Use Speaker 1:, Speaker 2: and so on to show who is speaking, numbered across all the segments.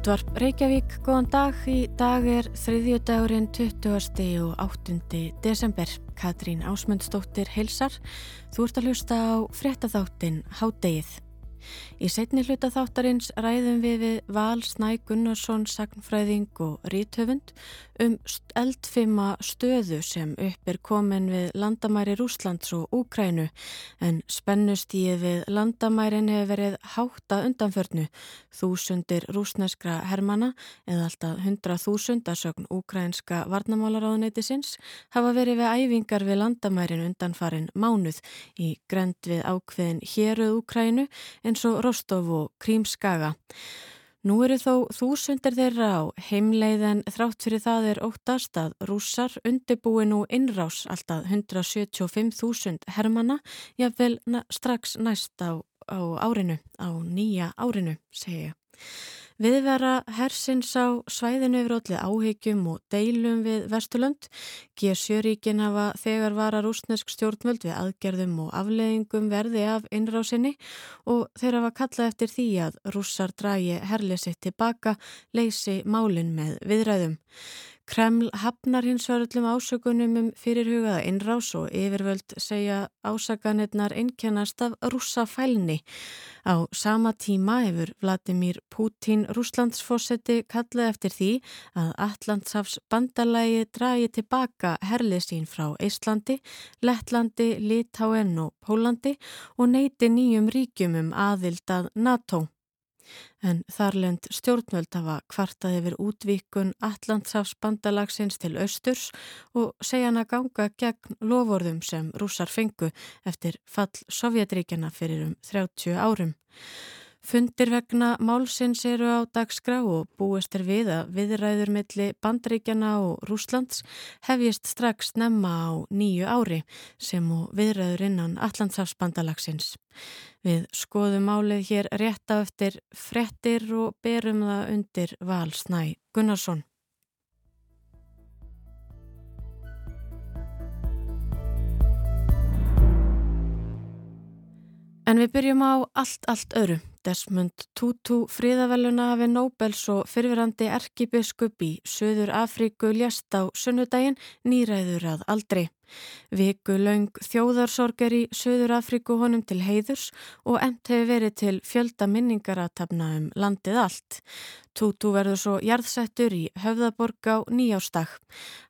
Speaker 1: Útvarp Reykjavík, góðan dag. Í dag er þriðjödagurinn 20. og 8. desember. Katrín Ásmundsdóttir heilsar. Þú ert að hlusta á fréttatháttin Hádegið. Í setni hluta þáttarins ræðum við við Val Snæ Gunnarsson, sagnfræðing og ríthöfund um eldfima stöðu sem upp er komin við landamæri Rúslands og Úkrænu en spennustíð við landamærin hefur verið hátta undanförnu. Þúsundir rúsneskra hermana eða alltaf hundra þúsundasögn úkrænska varnamálaráðuneytisins hafa verið við æfingar við landamærin undanfarin mánuð í grend við ákveðin héruð Úkrænu eins og Rostov og Krímskaga. Nú eru þó þúsundir þeirra á heimleið en þrátt fyrir það er óttast að rússar undirbúi nú innrás alltaf 175.000 hermana, jáfnvel strax næst á, á árinu, á nýja árinu, segja. Viðvera hersins á svæðinu yfir allir áhegjum og deilum við Vesturlönd. G7-ríkin hafa þegar vara rúsnesk stjórnvöld við aðgerðum og afleðingum verði af innrásinni og þeir hafa kallað eftir því að rússar dragi herlið sitt tilbaka, leysi málinn með viðræðum. Kreml hafnar hins var öllum ásökunum um fyrirhugaða innrás og yfirvöld segja ásakanirnar einkennast af rússa fælni. Á sama tíma hefur Vladimir Putin rúslandsfósetti kallað eftir því að Allandsafs bandalægi dragi tilbaka herlið sín frá Íslandi, Lettlandi, Litáen og Pólandi og neyti nýjum ríkjum um aðild að NATO en þarlend stjórnvöld hafa kvartað yfir útvíkun Allandsafsbandalagsins til austurs og segja hann að ganga gegn lovorðum sem rússar fengu eftir fall Sovjetríkjana fyrir um 30 árum. Fundir vegna málsins eru á dagskrá og búist er við að viðræður milli bandríkjana og Rúslands hefjist strax nefna á nýju ári sem og viðræður innan Allandsafsbandalagsins. Við skoðum málið hér rétt á eftir frettir og berum það undir Valsnæ Gunnarsson. En við byrjum á allt, allt öru. Desmond Tutu fríðavelluna hafi Nobels og fyrfirandi erkibiskup í Suður Afríku ljast á sunnudaginn nýræður að aldrei. Viku laung þjóðarsorger í Suður Afríku honum til heiðurs og emt hefur verið til fjölda minningaratabna um landið allt. Tutu verður svo jarðsettur í Höfðaborg á nýjástak.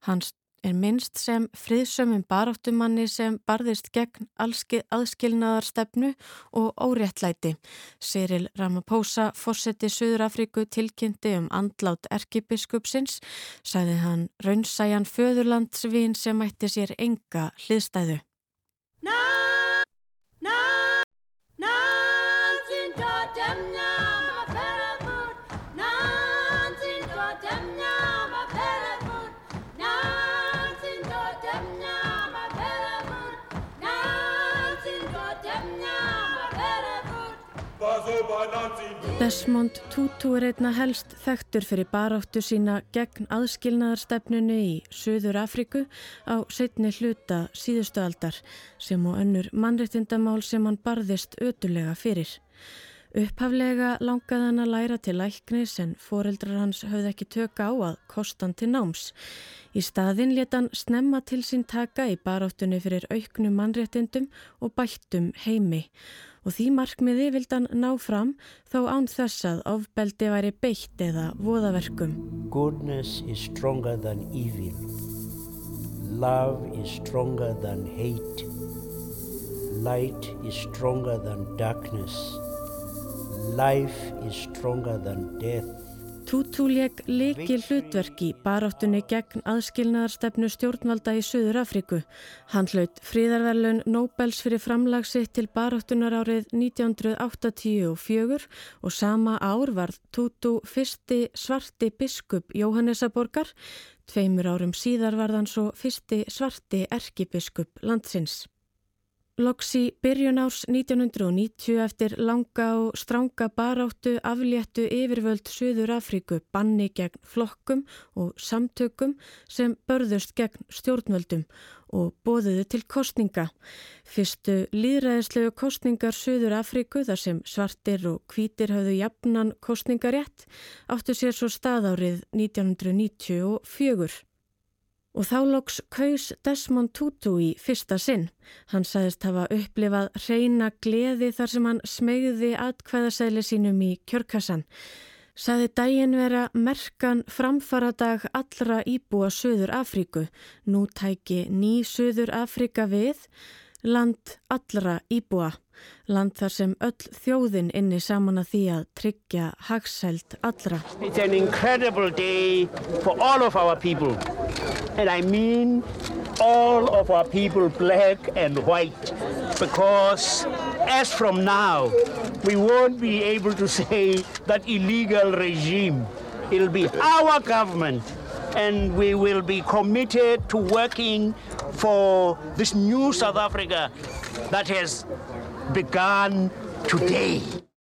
Speaker 1: Hans er minnst sem friðsömmum baráttumanni sem barðist gegn aðskilnaðarstefnu og óréttlæti. Cyril Ramaphosa, fósetti Suður-Afríku tilkynnti um andlát erkibiskupsins, sæði hann raunsæjan föðurlandsvin sem ætti sér enga hliðstæðu. Desmond Tutu er einna helst þekktur fyrir baráttu sína gegn aðskilnaðarstefnunu í Suður Afriku á setni hluta síðustu aldar sem og önnur mannrettindamál sem hann barðist ötulega fyrir. Upphaflega langaði hann að læra til læknis en foreldrar hans höfði ekki tökka á að kostan til náms. Í staðin leta hann snemma til sín taka í baráttunni fyrir auknum mannrettindum og bættum heimi og því markmiði vild hann ná fram þó án þess að ofbeldi væri beitt eða voðaverkum.
Speaker 2: Goodness is stronger than evil. Love is stronger than hate. Light is stronger than darkness. Life is stronger than death.
Speaker 1: Tutu leik leiki hlutverki baráttunni gegn aðskilnaðarstefnu stjórnvalda í Suður Afríku. Hann hlaut fríðarverlun Nobels fyrir framlagsitt til baráttunar árið 1984 og sama ár var Tutu fyrsti svarti biskup Jóhannesaborgar. Tveimur árum síðar var þann svo fyrsti svarti erkibiskup landsins. Loks í byrjun árs 1990 eftir langa og stránga baráttu afléttu yfirvöld Suður Afríku banni gegn flokkum og samtökum sem börðust gegn stjórnvöldum og bóðuðu til kostninga. Fyrstu líðræðislegu kostningar Suður Afríku þar sem svartir og hvítir hafðu jafnan kostningarétt áttu sér svo staðárið 1994. Og þá loks kaus Desmond Tutu í fyrsta sinn. Hann saðist hafa upplifað reyna gleði þar sem hann smegði atkvæðasæli sínum í kjörkassan. Saði daginn vera merkan framfaradag allra íbúa Suður Afríku. Nú tæki ný Suður Afríka við land allra íbúa. Land þar sem öll þjóðin inni saman að því að tryggja hagsælt allra.
Speaker 3: It's an incredible day for all of our people. And I mean all of our people, black and white, because as from now, we won't be able to say that illegal regime. It'll be our government, and we will be committed to working for this new South Africa that has begun today.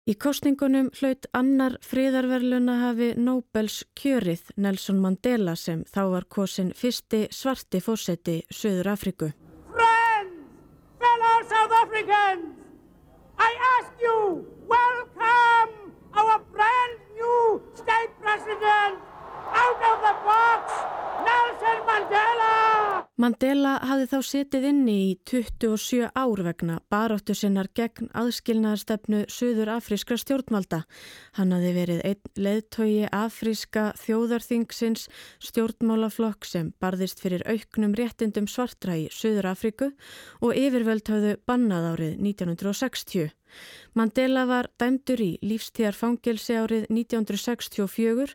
Speaker 1: Í kostningunum hlaut annar friðarverluna hafi Nobels kjörið Nelson Mandela sem þá var kosin fyrsti svarti fósetti Suður Afriku.
Speaker 3: Friends, fellow South Africans, I ask you, welcome our brand new state president out of the box, Nelson Mandela!
Speaker 1: Mandela hafði þá setið inni í 27 ár vegna baráttu sinnar gegn aðskilnaðarstefnu Suður Afríska stjórnvalda. Hann hafði verið einn leðtogi Afríska þjóðarþingsins stjórnmálaflokk sem barðist fyrir auknum réttindum svartra í Suður Afríku og yfirvöld hafðu bannað árið 1960. Mandela var dæmdur í lífstíðarfangelsi árið 1964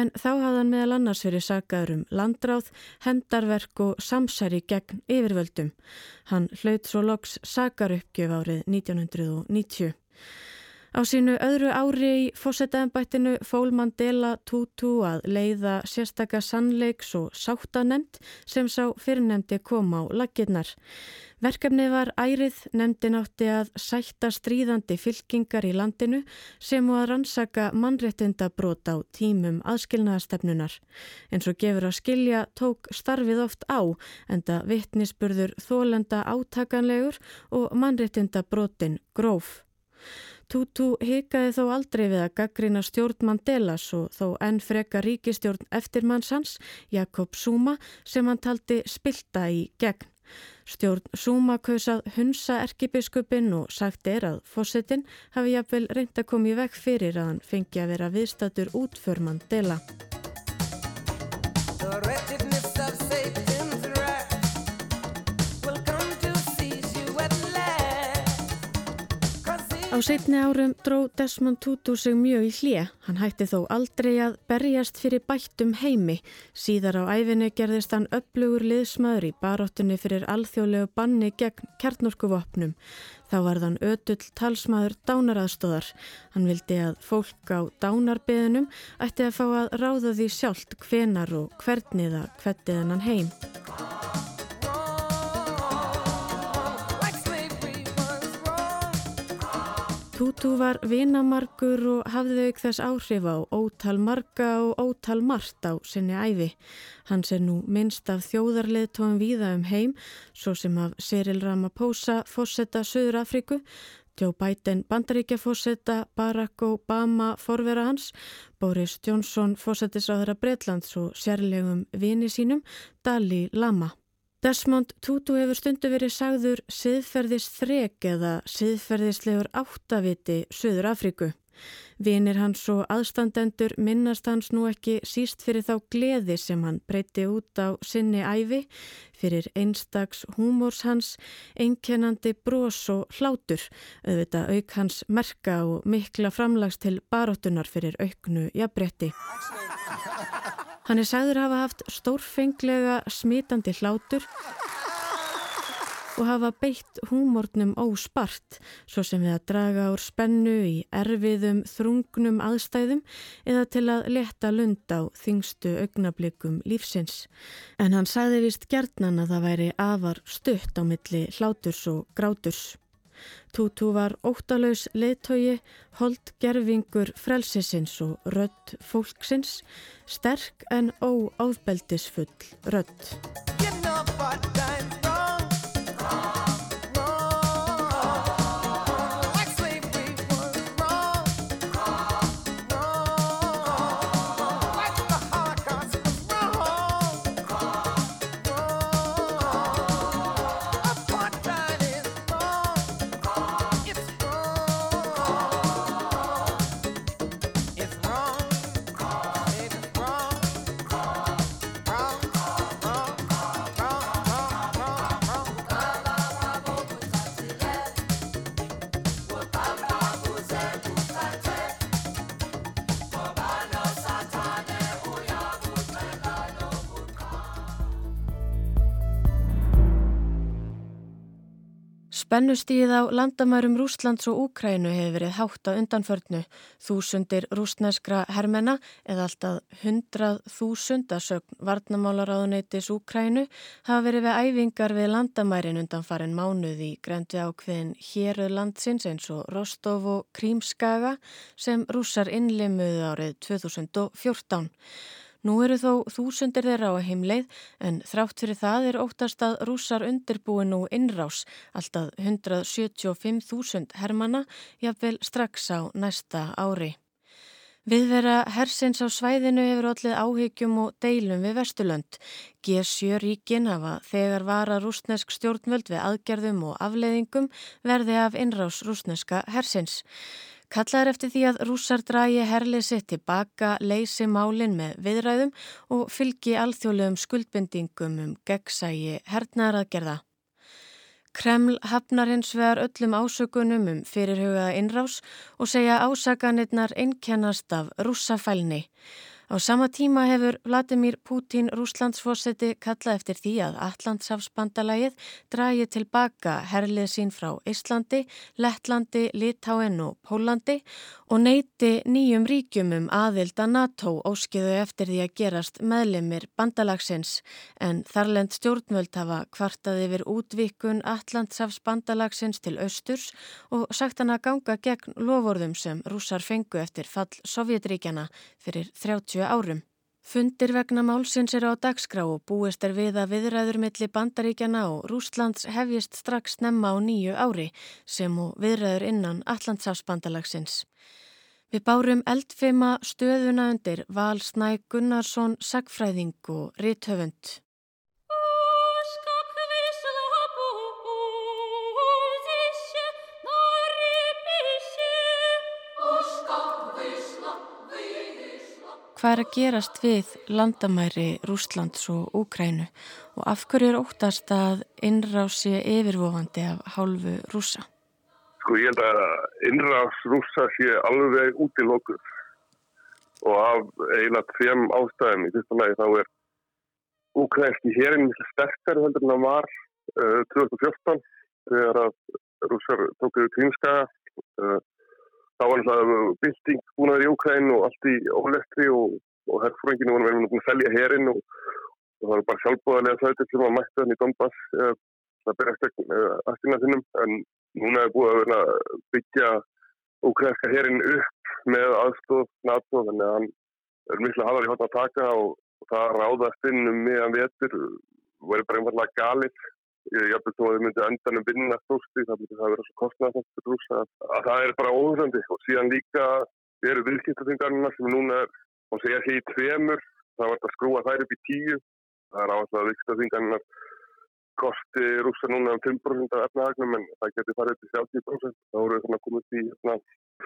Speaker 1: en þá hafði hann meðal annars verið sagaður um landráð, hendarverk og samsæri gegn yfirvöldum. Hann hlaut svo loks sagaruppgjöf árið 1990. Á sínu öðru ári í fósettaðanbættinu fól Mandela Tutu að leiða sérstakka sannleiks og sáttanemnd sem sá fyrirnemdi koma á laginnar. Verkefnið var ærið nefndin átti að sætta stríðandi fylkingar í landinu sem og að rannsaka mannréttindabrót á tímum aðskilnaðastefnunar. En svo gefur að skilja tók starfið oft á en það vittnisburður þólenda átakanlegur og mannréttindabrótin gróf. Tutu hikaði þó aldrei við að gaggrina stjórn Mandelas og þó enn freka ríkistjórn eftirmannsans, Jakob Zuma, sem hann taldi spilta í gegn. Stjórn Zuma kausað hunsa erkibiskupin og sagt er að fósettin hafi jafnvel reynd að koma í veg fyrir að hann fengi að vera viðstatur út för Mandela. Á setni árum dró Desmond Tutu sig mjög í hlje. Hann hætti þó aldrei að berjast fyrir bættum heimi. Síðar á æfinu gerðist hann upplugur liðsmaður í baróttunni fyrir alþjóðlegu banni gegn kjarnorkuvopnum. Þá var þann ötull talsmaður dánaraðstóðar. Hann vildi að fólk á dánarbeðinum ætti að fá að ráða því sjálft hvenar og hvernig það hvettið hann heim. Tutu var vinamarkur og hafði auk þess áhrif á ótal marga og ótal margt á sinni æfi. Hans er nú minnst af þjóðarleðtóðum víða um heim, svo sem af Cyril Ramaphosa, fósetta Suður Afriku, Joe Biden bandaríkja fósetta, Barack Obama forvera hans, Boris Johnson fósettisráðara Breitlands og sérlegum vini sínum, Dalí Lama. Desmond Tutu hefur stundu verið sagður siðferðis þrek eða siðferðislegur áttaviti Suður Afríku. Vinir hans og aðstandendur minnast hans nú ekki síst fyrir þá gleði sem hann breyti út á sinni æfi, fyrir einstags húmórs hans, einkennandi brós og hlátur, auðvitað auk hans merka og mikla framlags til baróttunar fyrir auknu jafnbretti. Hann er sagður hafa haft stórfenglega smitandi hlátur og hafa beitt húmórnum óspart, svo sem við að draga úr spennu í erfiðum, þrungnum aðstæðum eða til að leta lund á þingstu augnablikum lífsins. En hann sagði vist gerðnan að það væri afar stutt á milli hláturs og gráturs. Tútú var óttalauðs leittói, hold gerfingur frelsisins og rödd fólksins, sterk en óáðbeldisfull rödd. Spennustíð á landamærum Rúslands og Úkrænu hefur verið hátt á undanförnu. Þúsundir rúsneskra hermena eða alltaf hundrað þúsund að sögn varnamálaráðuneytis Úkrænu hafa verið við æfingar við landamærin undanfarin mánuð í grendi ákveðin héruð landsins eins og Rostov og Krímskaga sem rúsar innlimuðu árið 2014. Nú eru þó þúsundir þeirra á heimleið en þrátt fyrir það er óttast að rússar undirbúi nú innrás alltaf 175.000 hermana jafnvel strax á næsta ári. Viðvera hersins á svæðinu hefur allir áhyggjum og deilum við Vesturlönd. G7 ríkin hafa þegar vara rúsnesk stjórnvöld við aðgerðum og afleiðingum verði af innrás rúsneska hersins. Kallaður eftir því að rússar dragi herlið sitt tilbaka, leysi málinn með viðræðum og fylgi alþjóðlegum skuldbendingum um gegnsægi hernaðaraðgerða. Kreml hafnar hins vegar öllum ásökunum um fyrirhugaða innrás og segja ásakanirnar einkennast af rússafælni. Á sama tíma hefur Vladimir Putin Rúslandsfósetti kallað eftir því að Allandsafsbandalægið dragi tilbaka herlið sín frá Íslandi, Lettlandi, Litáen og Pólandi og neyti nýjum ríkjum um aðilda NATO óskiðu eftir því að gerast meðlemið bandalagsins. En þarlend stjórnvöld hafa kvartað yfir útvikun Allandsafsbandalagsins til austurs og sagt hann að ganga gegn lovorðum sem rúsar fengu eftir fall Sovjetríkjana fyrir 30 30 árum. Fundir vegna málsins eru á dagskrá og búist er við að viðræður milli bandaríkjana og Rúslands hefjist strax nefna á nýju ári sem og viðræður innan Allandsafsbandalagsins. Við bárum eldfima stöðuna undir Val Snæ Gunnarsson, sagfræðing og rithöfund. Hvað er að gerast við landamæri Rúslands og Úkrænu og af hverju er óttast að innrási yfirvofandi af hálfu rúsa?
Speaker 4: Sko ég held að innrás rúsa sé alveg út í lókur og af eina tveim ástæðum. Í fyrsta lagi þá er úkrænski hérinn sterkar heldur en það var uh, 2014 þegar að rúsar tókuðu krímskaga. Uh, þá var náttúrulega bylting búin að vera í Úkræn og allt í ólestri og, og herrfrönginu voru verið búin að selja hérinn og, og það var bara sjálfbúðarlega þauðið sem að mætta þannig í Donbass eða það berjast eftirna þinnum en núna er búið að vera byggja úkrænska hérinn upp með aðstof NATO þannig að hann er miklu hafðar í hotna að taka og, og það ráðast inn um miðan vetur verið bara einfallega galið hafði þó að þið myndi endanum vinna stósti, það myndi það vera svo kostnæðasamt fyrir rúsa að það er bara óþröndi og síðan líka eru viðskiptaþingarna sem núna er, og segja hér í tveimur, það var að skrúa þær upp í tíu, það er áherslu að viðskiptaþingarna kosti rúsa núna um 5% af efnahagnum en það getur farið til 70%, þá voru það komið í hérna,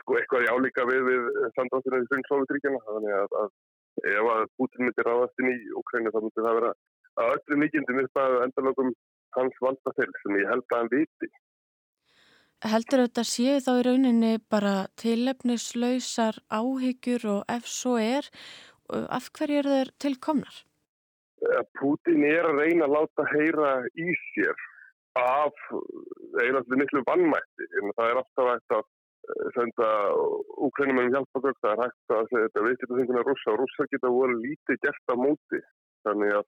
Speaker 4: sko, eitthvað í álíka við við sandáttina í Sovjetríkjana, þannig að, að ef að Putin myndi ráðast inn í Ukraínu þá myndi það vera að öllum líkjendum upp að endalögum hans valda til sem ég held að hann viti.
Speaker 1: Heldur þetta séu þá í rauninni bara tilefnislausar áhyggjur og ef svo er, af hverju eru þeir tilkomnar?
Speaker 4: Putin er að reyna að láta heyra í sér af eiginlega miklu vannmætti. Það er alltaf hægt að eh, senda úkrænum um hjálpagögg, það er hægt að segja þetta viðskiptaþinguna rúsa og rúsa geta voru lítið gert á móti. Þannig að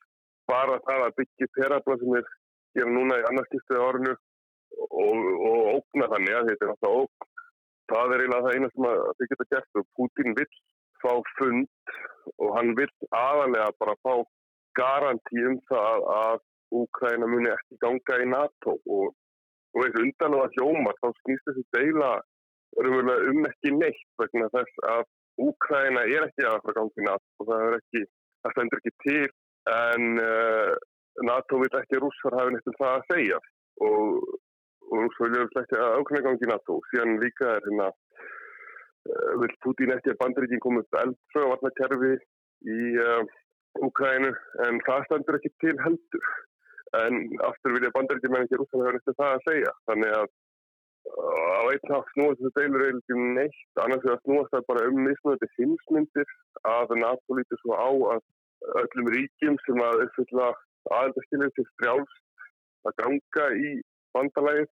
Speaker 4: bara það að byggja perabla sem er gera núna í annarskiptið árinu og, og ógna þannig að þetta er alltaf ógn. Það er eiginlega það eina sem þið geta gert og Putin vill fá fund og hann vill aðalega bara fá garanti um það að Úkræna muni ekki ganga í NATO og, og eins undan og að hljóma þá snýst þessi deila um ekki neitt vegna þess að Úkræna er ekki að fara ganga í NATO og það er ekki, það stendur ekki til en uh, NATO vil ekki að rússar hafi neitt um það að segja. Og, og rússar vilja ekki að ákveðna gangi NATO. Síðan líka er hérna uh, vil Putin ekki að bandaríkinn koma upp eldfröðavarnakerfi í uh, Úkrænu en það standur ekki til heldur. En aftur vilja bandaríkinn menn ekki rússar hafi neitt um það að segja. Þannig að á einn haf snúast þetta deilur eiginlega um neitt. Annars er að snúast það bara um mismunandi hinsmyndir að NATO lítur svo á að öllum ríkjum sem að uppfylla aðeldaskilið til strjálst að ganga í bandalægið.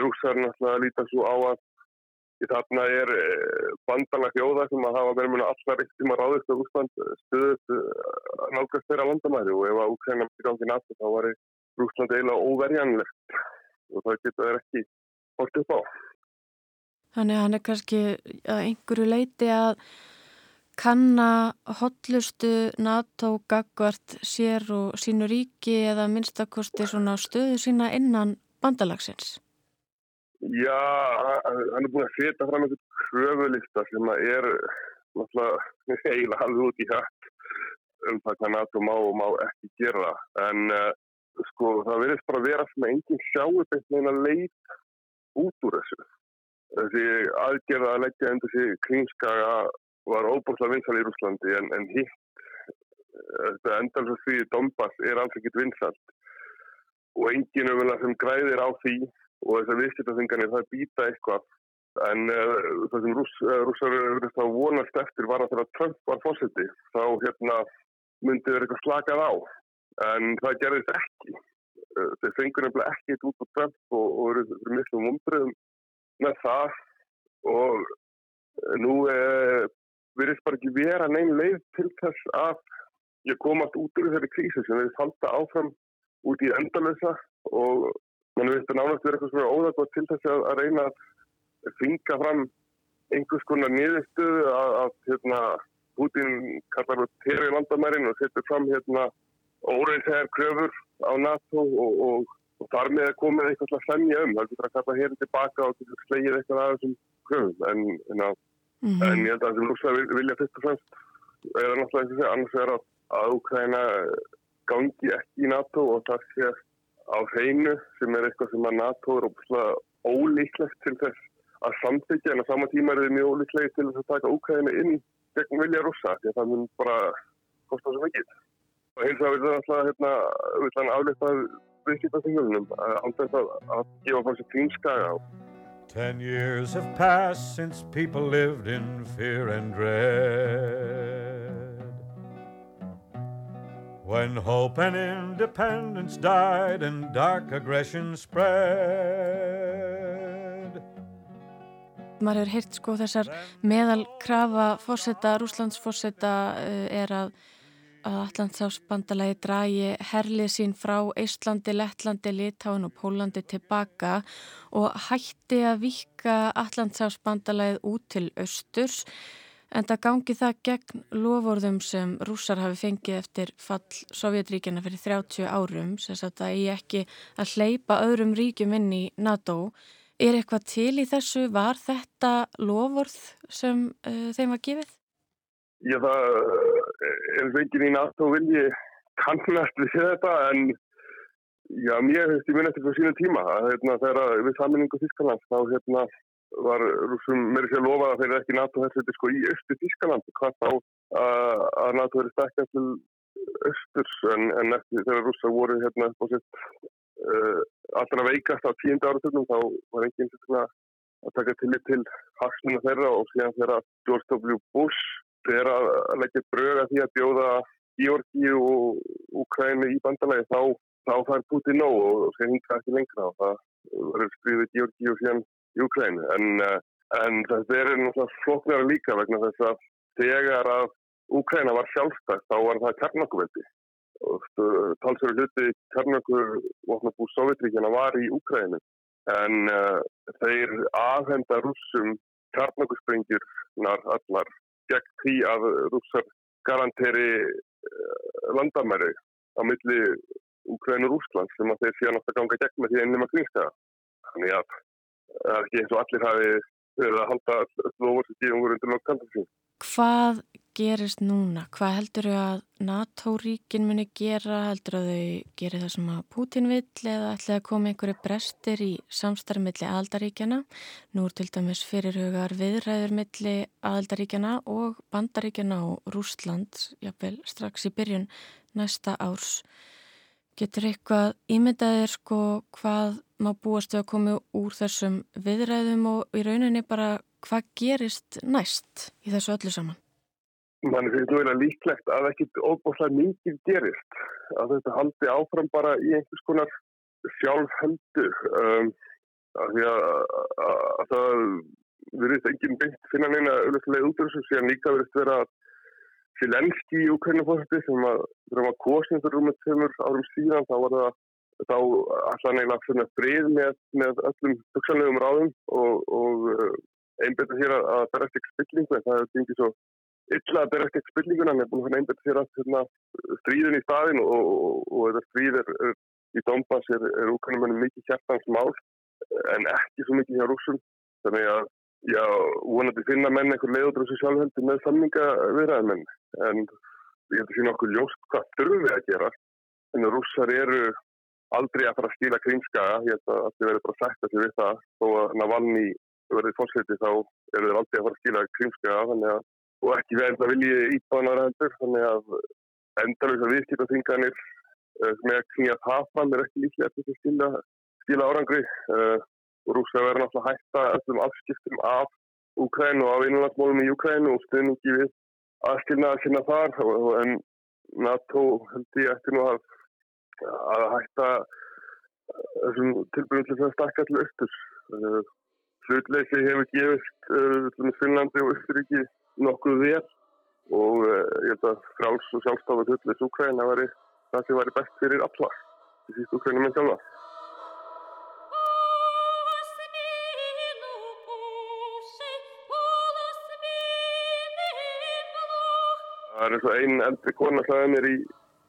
Speaker 4: Rússar náttúrulega líta svo á að þarna er eh, bandalag þjóða sem að hafa verið mjög allar eitt um að ráðist á Rúsland stöðut eh, nálgast þeirra landamæri og ef að Úkræna myndi gangi náttúrulega þá var Rúsland eiginlega óverjanlegt og það geta þeir ekki hort upp á.
Speaker 1: Þannig að hann er kannski að einhverju leiti að kanna hotlustu NATO gagvart sér og sínu ríki eða minnstakosti svona stöðu sína innan bandalagsins?
Speaker 4: Já, hann er búin að setja fram einhvern kröfulista sem er náttúrulega eiginlega halvð út í hætt um það hvað NATO má og má ekki gera en uh, sko það verðist bara vera sem að enginn sjáu beint meina leið út úr þessu þessi aðgerða að leggja undir sig kringskaga var óbúrslega vinsal í Rúslandi en, en hitt þetta endalins því Donbass er alls ekkit vinsalt og enginn umvel sem græðir á því og þessar viðskiptaþinganir það býta eitthvað. En uh, það sem uh, rússar verðist að vonast eftir var að þegar Trump var fórseti þá hérna myndi verið eitthvað slakað á. En það gerðist ekki. Uh, þeir fengur nefnilega ekkit út á Trump og, og eru miklu umbröðum með það. Og nú er verðist bara ekki vera neinn leið til þess að ég komast út úr þeirri krísu sem við falda áfram út í endalösa og mann veist að nánast vera eitthvað svona óðagótt til þess að, að reyna að finga fram einhvers konar niðurstöðu að, að hérna, Putin kallar út terri landamærin og setur fram hérna, óreinsæðar kröfur á NATO og, og, og þar með að koma eitthvað að semja um. Það getur að kalla hér tilbaka og slegið eitthvað af þessum kröfum en, en að Mm -hmm. En ég held að það sem rússaði vilja fyrst og fremst er náttúrulega eins og segja annars er að, að Ukraina gangi ekki í NATO og það sé á hreinu sem er eitthvað sem að NATO er ólíklegt til þess að samþykja en á sama tíma er þið mjög ólíklegt til þess að taka Ukraina inn gegn vilja rússa því að það mun bara kosta svo mikið. Og hins vegar vil það alltaf hérna, vil hann aflita viðskiptaþingunum að, að, að gefa fólk sér tínskaga á
Speaker 5: Ten years have passed since people lived in fear and dread. When hope and independence died and dark aggression spread.
Speaker 1: Maður hefur heyrt sko þessar meðal krafa fórseta, Rúslandsfórseta uh, er að að Allandsafsbandalagi dragi herlið sín frá Íslandi, Lettlandi, Litáin og Pólandi tilbaka og hætti að vika Allandsafsbandalagið út til austurs en það gangi það gegn lofórðum sem rússar hafi fengið eftir fall Sovjetríkjana fyrir 30 árum sem sagt að ég ekki að hleypa öðrum ríkjum inn í NATO. Er eitthvað til í þessu? Var þetta lofórð sem uh, þeim var gefið?
Speaker 4: Já, það er veginn í NATO vilji kannast við þetta en já, mér hefðist í minn eftir fyrir sínu tíma hérna, þegar við saminningu Þískaland þá hérna var rúsum mér ekki að lofa að þeir eru ekki NATO þessi sko í östu Þískaland hvað þá að, að NATO eru stakka til östurs en, en eftir þegar rúsa voru hérna upp á sitt uh, allra veikast á tíundu áratögnum þá var enginn að taka tillit til haksmuna þeirra og síðan þegar George W. Bush er að leggja bröga því að bjóða Georgi og Ukræni í bandalagi þá þá fær Putin nóg og sér hinga ekki lengra og það verður stríðið Georgi og síðan í Ukrænu. En, uh, en þetta er náttúrulega floknara líka vegna þess að þegar að Ukræna var sjálfstætt þá var það kernokkuveldi og talsverður hluti vopnabúr Sovjetríkjana var í Ukrænu en uh, þeir aðhenda rússum kernokkusprengjurnar allar gegn því að rússar garanteri uh, landamæri á milli Ukræn og Rúsland sem að þeir síðan átt að ganga gegn með því ennum að kringstæða. Þannig að það er ekki eins og allir hafi verið að halda sem tíum voru undir nokk kandafsín.
Speaker 1: Hvað gerist núna? Hvað heldur þau að NATO-ríkin muni gera? Heldur þau gerir það sem að Putin vill eða ætlaði að koma einhverju brestir í samstarf milli aðaldaríkjana? Nú er til dæmis fyrirhugar viðræður milli aðaldaríkjana og bandaríkjana og Rúsland, jáfnvel strax í byrjun næsta árs. Getur eitthvað ímyndaðir sko hvað má búast að koma úr þessum viðræðum og í rauninni bara hvað gerist næst í þessu öllu saman?
Speaker 4: Man finnst þú eiginlega líklegt að ekkit óbúslega mikið gerist að þetta haldi áfram bara í einhvers konar sjálfheldu um, að því að, að, að það verðist enginn beint finna neina auðvitað út úr þessu síðan líka verðist vera að Silenski í Ukraínafórseti sem að þegar maður kosin fyrir um með tömur árum síðan þá var það þá neila að finna frið með, með öllum hugsanlegum ráðum og, og eh, einbetta hér að, að berast ekki spillingu en það er ekki svo illa að berast ekki spillinguna en það er búin að einbetta hér að hérna, stríðin í staðin og, og, og þetta stríð er, er í Donbass er, er Ukraínumennum mikið hjartans mál en ekki svo mikið hjá rúsum þannig að Já, vonandi finna menn einhver leiður þessu sjálfheldi með samninga viðræðmenn en ég held að sína okkur ljóst hvað þurfum við að gera. En rússar eru aldrei að fara að stíla krimskaga ég held að það verður bara sagt að þið við það. Þó að Navalny verður fórseti þá eru þeir aldrei að fara að stíla krimskaga þannig að og ekki verður það viljið íbáðanar hendur þannig að endalveg að viðskipta þinganir eh, með að það fram er ekki líklega til að stíla árangri. Uh, og Rússia verður náttúrulega hætta öllum afskiptum af Ukræn og af innlandsmólum í Ukræn og stuðningi við aðskilnaða sinna þar. En NATO held ég eftir nú að, að hætta þessum tilbyrjum til að stakka til östur. Hlutleysi hefur gefist Finnlandi og Östuríki nokkuð vel og uh, ég held að fráls og sjálfstafur hlutleys Ukræn það sem væri best fyrir alla, því síst Ukrænum en sjálfa. Það er eins og einn eldri kona sagði mér í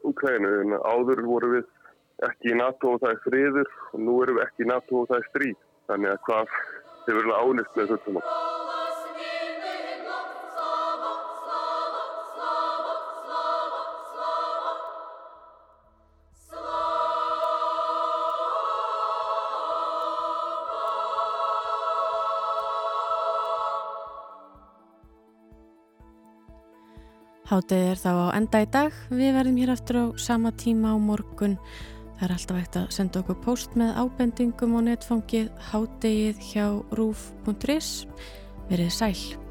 Speaker 4: Ukraínu en áður voru við ekki í NATO og það er friður og nú erum við ekki í NATO og það er stríð. Þannig að hvað hefur verið ánist með þetta saman.
Speaker 1: Hátið er þá á enda í dag. Við verðum hér aftur á sama tíma á morgun. Það er alltaf eitt að senda okkur post með ábendingum og netfangið hátegið hjá rúf.is. Verið sæl.